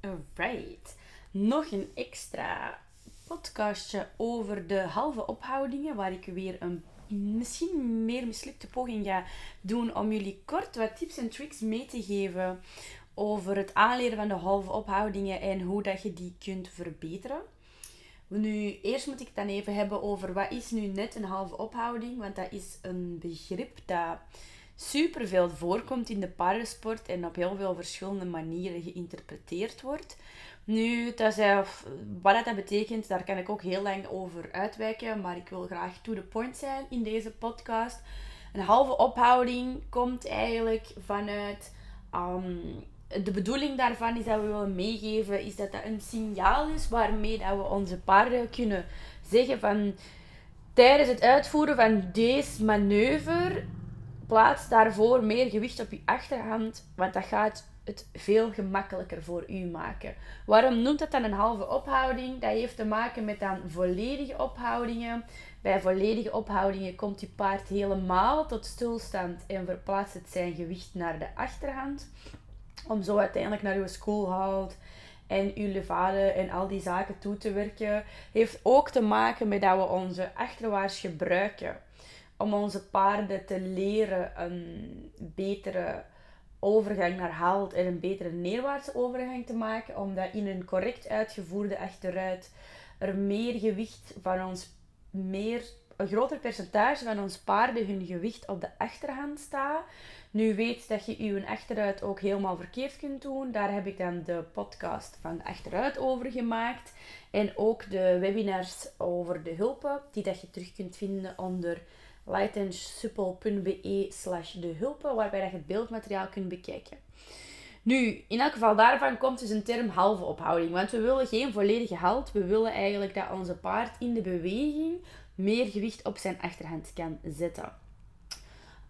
Alright. Nog een extra podcastje over de halve ophoudingen, waar ik weer een misschien meer mislukte poging ga doen om jullie kort wat tips en tricks mee te geven over het aanleren van de halve ophoudingen en hoe dat je die kunt verbeteren. Nu, eerst moet ik het dan even hebben over wat is nu net een halve ophouding, want dat is een begrip dat superveel voorkomt in de paardensport en op heel veel verschillende manieren geïnterpreteerd wordt. Nu, dat is, wat dat betekent, daar kan ik ook heel lang over uitwijken, maar ik wil graag to the point zijn in deze podcast. Een halve ophouding komt eigenlijk vanuit. Um, de bedoeling daarvan is dat we willen meegeven, is dat dat een signaal is waarmee dat we onze paarden kunnen zeggen van tijdens het uitvoeren van deze manoeuvre plaats daarvoor meer gewicht op je achterhand, want dat gaat het veel gemakkelijker voor u maken. Waarom noemt dat dan een halve ophouding? Dat heeft te maken met dan volledige ophoudingen. Bij volledige ophoudingen komt je paard helemaal tot stilstand en verplaatst het zijn gewicht naar de achterhand. Om zo uiteindelijk naar uw schoolhoud en uw levade en al die zaken toe te werken. Heeft ook te maken met dat we onze achterwaarts gebruiken om onze paarden te leren een betere overgang naar halt en een betere neerwaartse overgang te maken, omdat in een correct uitgevoerde achteruit er meer gewicht van ons, meer, een groter percentage van ons paarden hun gewicht op de achterhand staat. Nu weet dat je je achteruit ook helemaal verkeerd kunt doen. Daar heb ik dan de podcast van achteruit over gemaakt. En ook de webinars over de hulpen, die dat je terug kunt vinden onder lightandsuppel.be slash de hulpen, waarbij je het beeldmateriaal kunt bekijken. Nu, in elk geval daarvan komt dus een term halve ophouding. Want we willen geen volledige halt. We willen eigenlijk dat onze paard in de beweging meer gewicht op zijn achterhand kan zetten.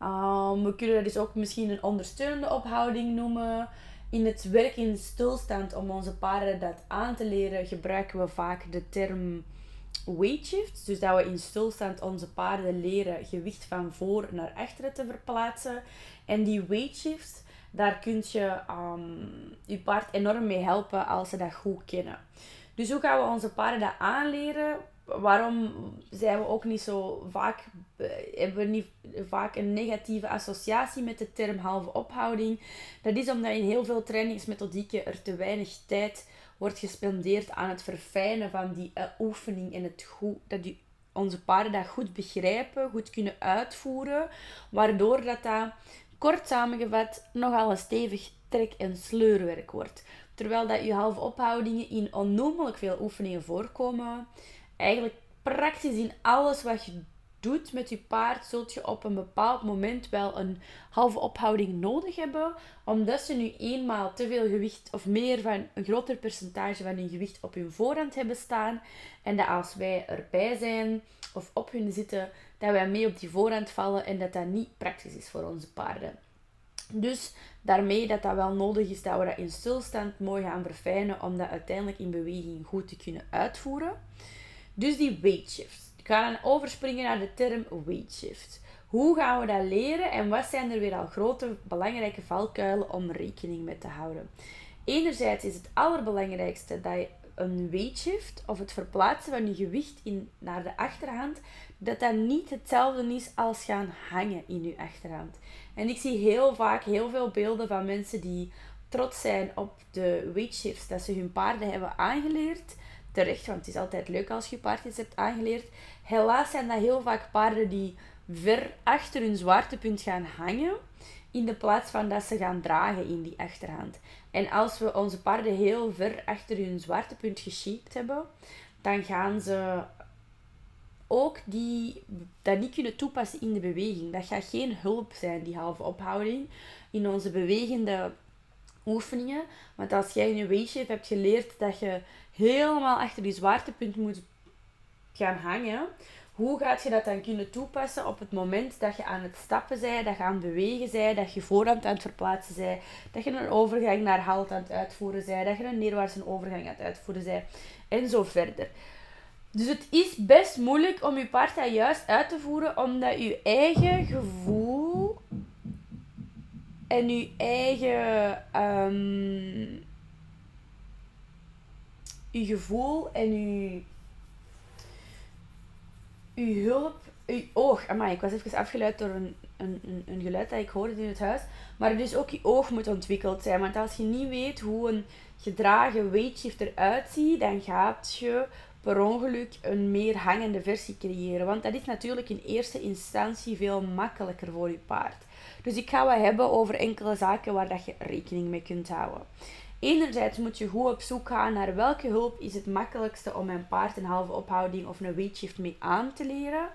Um, we kunnen dat dus ook misschien een ondersteunende ophouding noemen. In het werk in stilstand om onze paarden dat aan te leren gebruiken we vaak de term weight shifts. Dus dat we in stilstand onze paarden leren gewicht van voor naar achteren te verplaatsen. En die weight shifts, daar kun je um, je paard enorm mee helpen als ze dat goed kennen. Dus hoe gaan we onze paarden dat aanleren? Waarom zijn we ook niet zo vaak, eh, hebben we niet vaak een negatieve associatie met de term halve ophouding? Dat is omdat in heel veel trainingsmethodieken er te weinig tijd wordt gespendeerd aan het verfijnen van die uh, oefening en het goed, dat die, onze paarden dat goed begrijpen, goed kunnen uitvoeren, waardoor dat, dat kort samengevat nogal een stevig trek- en sleurwerk wordt. Terwijl dat je halve ophoudingen in onnoemelijk veel oefeningen voorkomen, eigenlijk praktisch in alles wat je doet met je paard, zult je op een bepaald moment wel een halve ophouding nodig hebben, omdat ze nu eenmaal te veel gewicht of meer van een groter percentage van hun gewicht op hun voorhand hebben staan. En dat als wij erbij zijn of op hun zitten, dat wij mee op die voorhand vallen en dat dat niet praktisch is voor onze paarden. Dus daarmee dat dat wel nodig is dat we dat in stilstand mooi gaan verfijnen om dat uiteindelijk in beweging goed te kunnen uitvoeren. Dus die weight shifts. Ik ga dan overspringen naar de term weight shift. Hoe gaan we dat leren en wat zijn er weer al grote belangrijke valkuilen om rekening mee te houden? Enerzijds is het allerbelangrijkste dat je een weight shift of het verplaatsen van je gewicht in, naar de achterhand, dat dat niet hetzelfde is als gaan hangen in je achterhand. En ik zie heel vaak heel veel beelden van mensen die trots zijn op de weight shifts dat ze hun paarden hebben aangeleerd terecht, want het is altijd leuk als je paardjes hebt aangeleerd. Helaas zijn dat heel vaak paarden die ver achter hun zwaartepunt gaan hangen, in de plaats van dat ze gaan dragen in die achterhand. En als we onze paarden heel ver achter hun zwaartepunt geshaped hebben, dan gaan ze ook die, dat niet kunnen toepassen in de beweging. Dat gaat geen hulp zijn, die halve ophouding, in onze bewegende oefeningen. Want als jij in een weesje hebt geleerd dat je helemaal achter die zwaartepunt moet gaan hangen, hoe gaat je dat dan kunnen toepassen op het moment dat je aan het stappen bent, dat je aan het bewegen bent, dat je voorhand aan het verplaatsen bent, dat je een overgang naar halt aan het uitvoeren bent, dat je een neerwaartse overgang aan het uitvoeren bent en zo verder. Dus het is best moeilijk om je dat juist uit te voeren, omdat je eigen gevoel en je eigen um, je gevoel en je, je hulp, je oog. Amai, ik was even afgeleid door een, een, een, een geluid dat ik hoorde in het huis. Maar dus ook je oog moet ontwikkeld zijn. Want als je niet weet hoe een gedragen weightshift eruit ziet, dan gaat je per ongeluk een meer hangende versie creëren. Want dat is natuurlijk in eerste instantie veel makkelijker voor je paard. Dus ik ga wat hebben over enkele zaken waar dat je rekening mee kunt houden. Enerzijds moet je goed op zoek gaan naar welke hulp is het makkelijkste om mijn paard een halve ophouding of een weightshift mee aan te leren.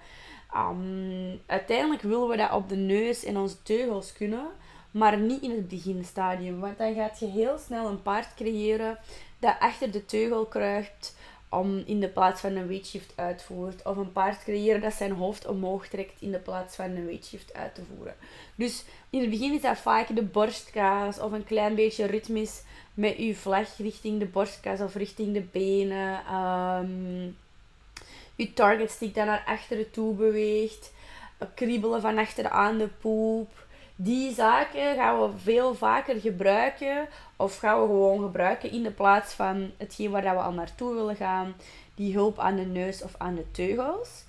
Um, uiteindelijk willen we dat op de neus en onze teugels kunnen, maar niet in het beginstadium. Want dan gaat je heel snel een paard creëren dat achter de teugel kruipt om in de plaats van een weightshift uitvoert. Of een paard creëren dat zijn hoofd omhoog trekt in de plaats van een weightshift uit te voeren. Dus in het begin is dat vaak de borstkaas of een klein beetje ritmisch met uw vlag richting de borstkas of richting de benen. Um, target stick dat naar achteren toe beweegt. Kriebelen van achter aan de poep. Die zaken gaan we veel vaker gebruiken. Of gaan we gewoon gebruiken in de plaats van hetgeen waar we al naartoe willen gaan. Die hulp aan de neus of aan de teugels.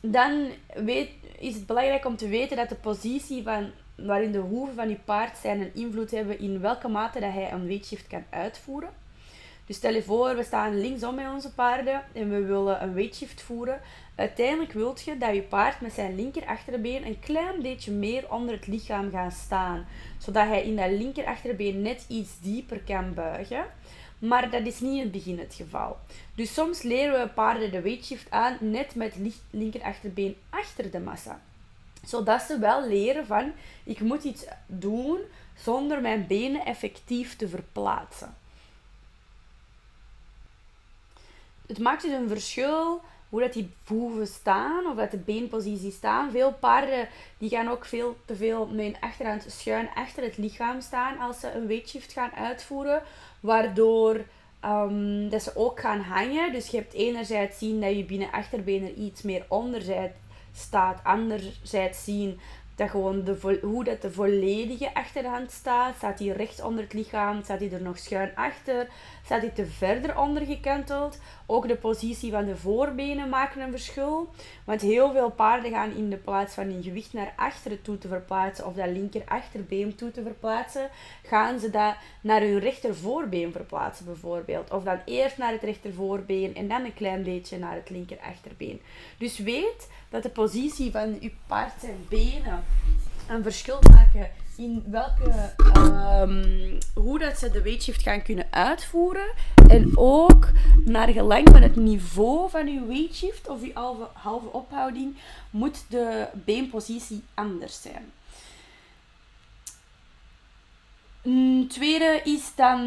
Dan weet, is het belangrijk om te weten dat de positie van waarin de hoeven van je paard zijn een invloed hebben in welke mate dat hij een weightshift kan uitvoeren. Dus stel je voor, we staan linksom met onze paarden en we willen een weightshift voeren. Uiteindelijk wilt je dat je paard met zijn linker achterbeen een klein beetje meer onder het lichaam gaat staan. Zodat hij in dat linker achterbeen net iets dieper kan buigen. Maar dat is niet in het begin het geval. Dus soms leren we paarden de weightshift aan net met linker achterbeen achter de massa zodat ze wel leren van, ik moet iets doen zonder mijn benen effectief te verplaatsen. Het maakt dus een verschil hoe dat die voeven staan, of dat de beenpositie staan. Veel paarden die gaan ook veel te veel met hun achterhand schuin achter het lichaam staan als ze een weightshift gaan uitvoeren, waardoor um, dat ze ook gaan hangen. Dus je hebt enerzijds zien dat je binnen achterbeen er iets meer onder zit staat. Anderzijds zien dat gewoon de hoe dat de volledige achterhand staat. Staat hij recht onder het lichaam? Staat hij er nog schuin achter? Staat hij te verder ondergekanteld? Ook de positie van de voorbenen maken een verschil. Want heel veel paarden gaan in de plaats van hun gewicht naar achteren toe te verplaatsen of dat linker achterbeen toe te verplaatsen, gaan ze dat naar hun rechter voorbeen verplaatsen bijvoorbeeld. Of dan eerst naar het rechter voorbeen en dan een klein beetje naar het linker achterbeen. Dus weet dat de positie van je paard zijn benen een verschil maken in welke, um, hoe dat ze de weightshift gaan kunnen uitvoeren. En ook naar gelang van het niveau van je weightshift of je halve, halve ophouding, moet de beenpositie anders zijn. Een tweede is dan,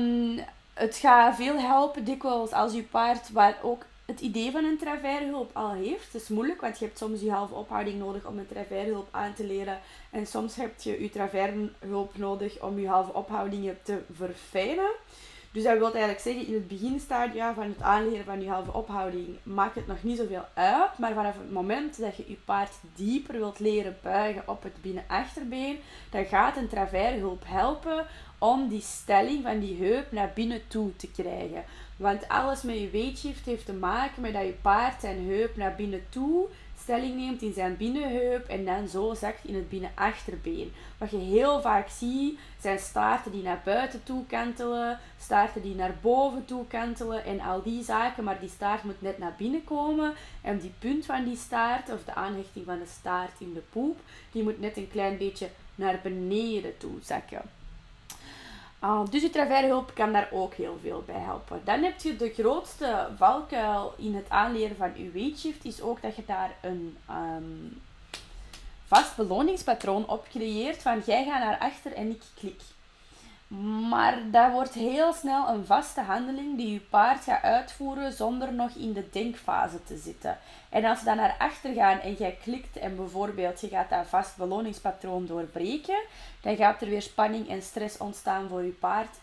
het gaat veel helpen dikwijls als je paard, waar ook het idee van een traverhulp al heeft. Het is moeilijk, want je hebt soms je halve ophouding nodig om een traverhulp aan te leren. En soms heb je je traverhulp nodig om je halve ophoudingen te verfijnen. Dus dat wil eigenlijk zeggen, in het beginstadia van het aanleren van je halve ophouding maakt het nog niet zoveel uit. Maar vanaf het moment dat je je paard dieper wilt leren buigen op het binnenachterbeen, dan gaat een traverhulp helpen om die stelling van die heup naar binnen toe te krijgen. Want alles met je weightshift heeft te maken met dat je paard zijn heup naar binnen toe stelling neemt in zijn binnenheup en dan zo zakt in het binnenachterbeen. Wat je heel vaak ziet, zijn staarten die naar buiten toe kantelen, staarten die naar boven toe kantelen en al die zaken. Maar die staart moet net naar binnen komen en die punt van die staart, of de aanhechting van de staart in de poep, die moet net een klein beetje naar beneden toe zakken. Uh, dus je traverhulp kan daar ook heel veel bij helpen. Dan heb je de grootste valkuil in het aanleren van je weightshift, is ook dat je daar een um, vast beloningspatroon op creëert van jij gaat naar achter en ik klik. Maar dat wordt heel snel een vaste handeling die je paard gaat uitvoeren zonder nog in de denkfase te zitten. En als ze dan naar achter gaan en jij klikt en bijvoorbeeld je gaat dat vast beloningspatroon doorbreken, dan gaat er weer spanning en stress ontstaan voor je paard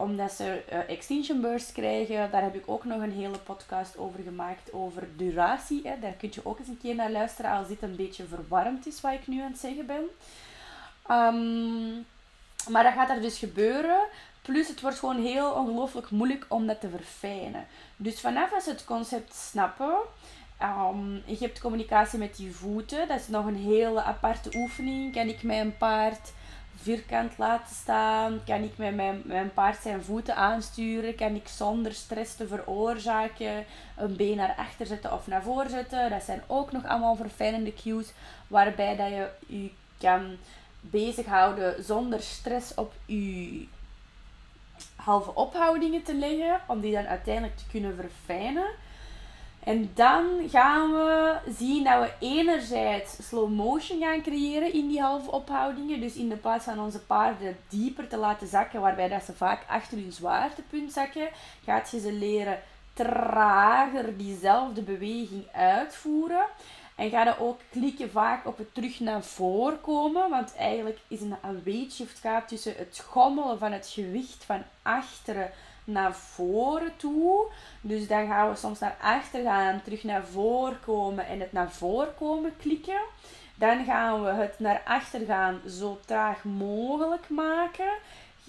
omdat ze uh, extinction bursts krijgen. Daar heb ik ook nog een hele podcast over gemaakt, over duratie. Hè. Daar kun je ook eens een keer naar luisteren als dit een beetje verwarmd is wat ik nu aan het zeggen ben. Um, maar dat gaat er dus gebeuren Plus het wordt gewoon heel ongelooflijk moeilijk om dat te verfijnen. Dus vanaf als het concept snappen, um, je hebt communicatie met je voeten, dat is nog een hele aparte oefening. Kan ik mijn paard vierkant laten staan? Kan ik met mijn, mijn paard zijn voeten aansturen? Kan ik zonder stress te veroorzaken een been naar achter zetten of naar voren zetten? Dat zijn ook nog allemaal verfijnende cues waarbij dat je je kan bezighouden zonder stress op je halve ophoudingen te leggen, om die dan uiteindelijk te kunnen verfijnen. En dan gaan we zien dat we enerzijds slow motion gaan creëren in die halve ophoudingen. Dus in de plaats van onze paarden dieper te laten zakken, waarbij dat ze vaak achter hun zwaartepunt zakken, gaat je ze leren trager diezelfde beweging uitvoeren. En ga je ook klikken vaak op het terug naar voren komen. Want eigenlijk is een, een weight shift gaat tussen het schommelen van het gewicht van achteren naar voren toe. Dus dan gaan we soms naar achter gaan, terug naar voren komen en het naar voren komen klikken. Dan gaan we het naar achter gaan zo traag mogelijk maken.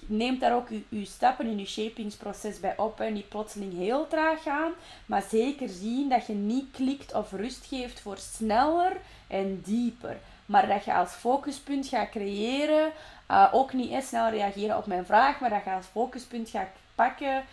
Neemt daar ook uw, stappen in uw shapingsproces bij op en niet plotseling heel traag gaan. Maar zeker zien dat je niet klikt of rust geeft voor sneller en dieper. Maar dat je als focuspunt gaat creëren, uh, ook niet eens snel reageren op mijn vraag, maar dat je als focuspunt gaat pakken,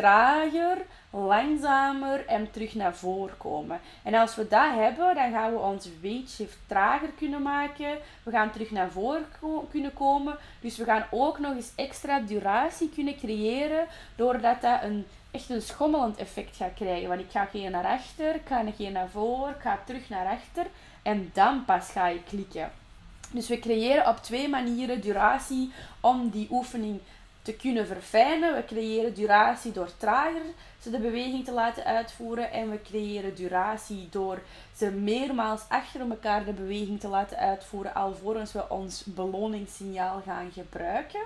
trager, langzamer en terug naar voren komen. En als we dat hebben, dan gaan we onze weight trager kunnen maken. We gaan terug naar voren kunnen komen. Dus we gaan ook nog eens extra duratie kunnen creëren, doordat dat een, echt een schommelend effect gaat krijgen. Want ik ga geen naar achter, ik ga geen naar voren, ik ga terug naar achter en dan pas ga je klikken. Dus we creëren op twee manieren duratie om die oefening te kunnen verfijnen. We creëren duratie door trager ze de beweging te laten uitvoeren. En we creëren duratie door ze meermaals achter elkaar de beweging te laten uitvoeren. Alvorens we ons beloningssignaal gaan gebruiken.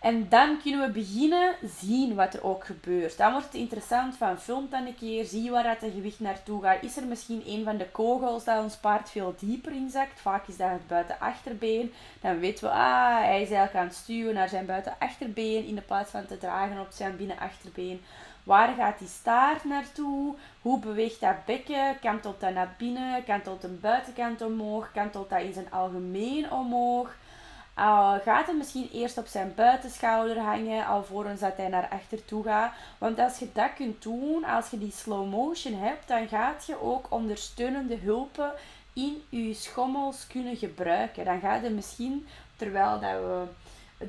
En dan kunnen we beginnen zien wat er ook gebeurt. Dan wordt het interessant van film dan een keer, zie waar de gewicht naartoe gaat. Is er misschien een van de kogels dat ons paard veel dieper inzakt? Vaak is dat het buitenachterbeen. Dan weten we, ah, hij is eigenlijk aan het stuwen naar zijn buitenachterbeen in de plaats van te dragen op zijn binnenachterbeen. Waar gaat die staart naartoe? Hoe beweegt dat bekken? Kantelt dat naar binnen? Kantelt de buitenkant omhoog? Kantelt dat in zijn algemeen omhoog? Uh, gaat hij misschien eerst op zijn buitenschouder hangen, alvorens dat hij naar achter toe gaat. Want als je dat kunt doen, als je die slow motion hebt, dan gaat je ook ondersteunende hulpen in je schommels kunnen gebruiken. Dan gaat je misschien, terwijl dat we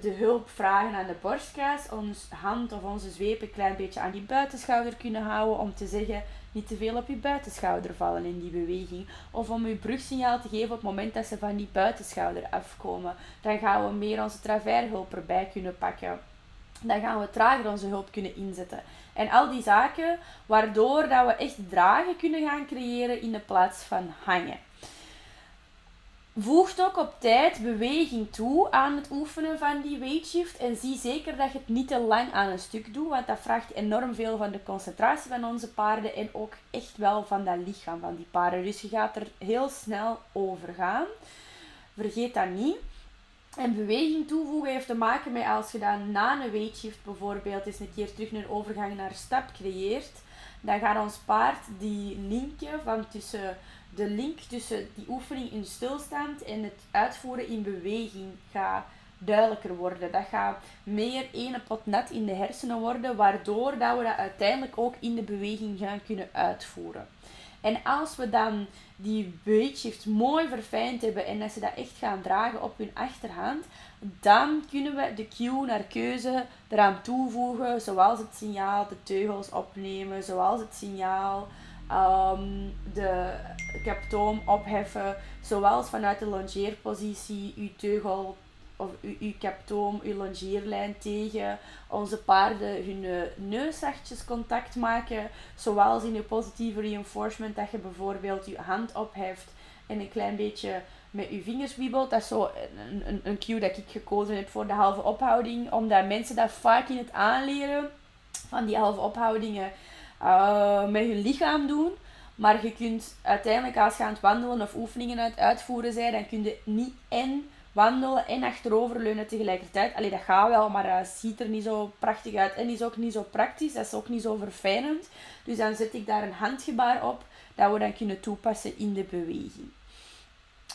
de hulp vragen aan de borstkas, ons hand of onze zweep een klein beetje aan die buitenschouder kunnen houden om te zeggen niet te veel op je buitenschouder vallen in die beweging. Of om je brugsignaal te geven op het moment dat ze van die buitenschouder afkomen. Dan gaan we meer onze travershulp erbij kunnen pakken. Dan gaan we trager onze hulp kunnen inzetten. En al die zaken waardoor dat we echt dragen kunnen gaan creëren in de plaats van hangen. Voegt ook op tijd beweging toe aan het oefenen van die weight shift. En zie zeker dat je het niet te lang aan een stuk doet, want dat vraagt enorm veel van de concentratie van onze paarden en ook echt wel van dat lichaam van die paarden. Dus je gaat er heel snel over gaan. Vergeet dat niet. En beweging toevoegen heeft te maken met als je dan na een weight shift bijvoorbeeld eens een keer terug een overgang naar stap creëert, dan gaat ons paard die linkje van tussen de link tussen die oefening in stilstand en het uitvoeren in beweging gaat duidelijker worden. Dat gaat meer ene pot net in de hersenen worden, waardoor dat we dat uiteindelijk ook in de beweging gaan kunnen uitvoeren. En als we dan die weight mooi verfijnd hebben en dat ze dat echt gaan dragen op hun achterhand, dan kunnen we de cue naar keuze eraan toevoegen, zoals het signaal de teugels opnemen, zoals het signaal um, de kaptoom opheffen, zoals vanuit de longeerpositie uw teugel of uw, uw kaptoom, uw longeerlijn tegen onze paarden hun eh, neuszachtjes contact maken, zoals in je positieve reinforcement dat je bijvoorbeeld je hand opheft en een klein beetje met je vingers wiebelt. Dat is zo een, een, een cue dat ik gekozen heb voor de halve ophouding, omdat mensen dat vaak in het aanleren van die halve ophoudingen uh, met je lichaam doen. Maar je kunt uiteindelijk als je aan het wandelen of oefeningen uit, uitvoeren zijn, dan kun je niet en wandelen en achteroverleunen tegelijkertijd. Allee, dat gaat wel, maar dat ziet er niet zo prachtig uit en is ook niet zo praktisch. Dat is ook niet zo verfijnend. Dus dan zet ik daar een handgebaar op dat we dan kunnen toepassen in de beweging.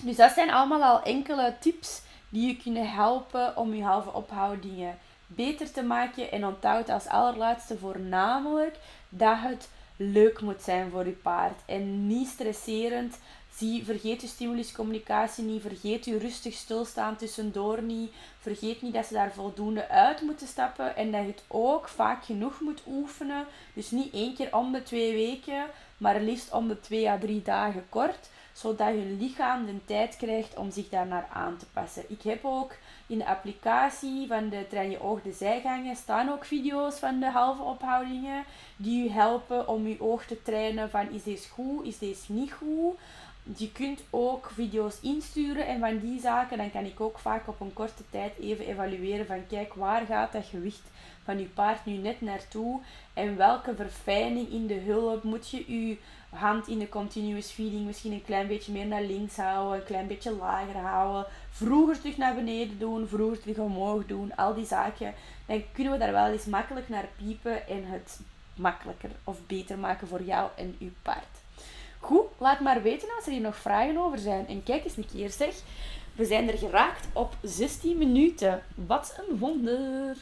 Dus dat zijn allemaal al enkele tips die je kunnen helpen om je halve ophoudingen beter te maken. En onthoud als allerlaatste voornamelijk dat het leuk moet zijn voor je paard en niet stresserend. Zie, vergeet je stimuluscommunicatie niet. Vergeet je rustig stilstaan tussendoor niet. Vergeet niet dat ze daar voldoende uit moeten stappen. En dat je het ook vaak genoeg moet oefenen. Dus niet één keer om de twee weken, maar liefst om de twee à drie dagen kort. Zodat je lichaam de tijd krijgt om zich daarnaar aan te passen. Ik heb ook in de applicatie van de Train Je Oog de Zijgangen staan ook video's van de halve ophoudingen. Die je helpen om je oog te trainen van is deze goed, is deze niet goed je kunt ook video's insturen en van die zaken, dan kan ik ook vaak op een korte tijd even evalueren van kijk, waar gaat dat gewicht van je paard nu net naartoe en welke verfijning in de hulp moet je je hand in de continuous feeding misschien een klein beetje meer naar links houden, een klein beetje lager houden, vroeger terug naar beneden doen, vroeger terug omhoog doen, al die zaken. Dan kunnen we daar wel eens makkelijk naar piepen en het makkelijker of beter maken voor jou en uw paard. Goed, laat maar weten als er hier nog vragen over zijn. En kijk eens een keer zeg, we zijn er geraakt op 16 minuten. Wat een wonder!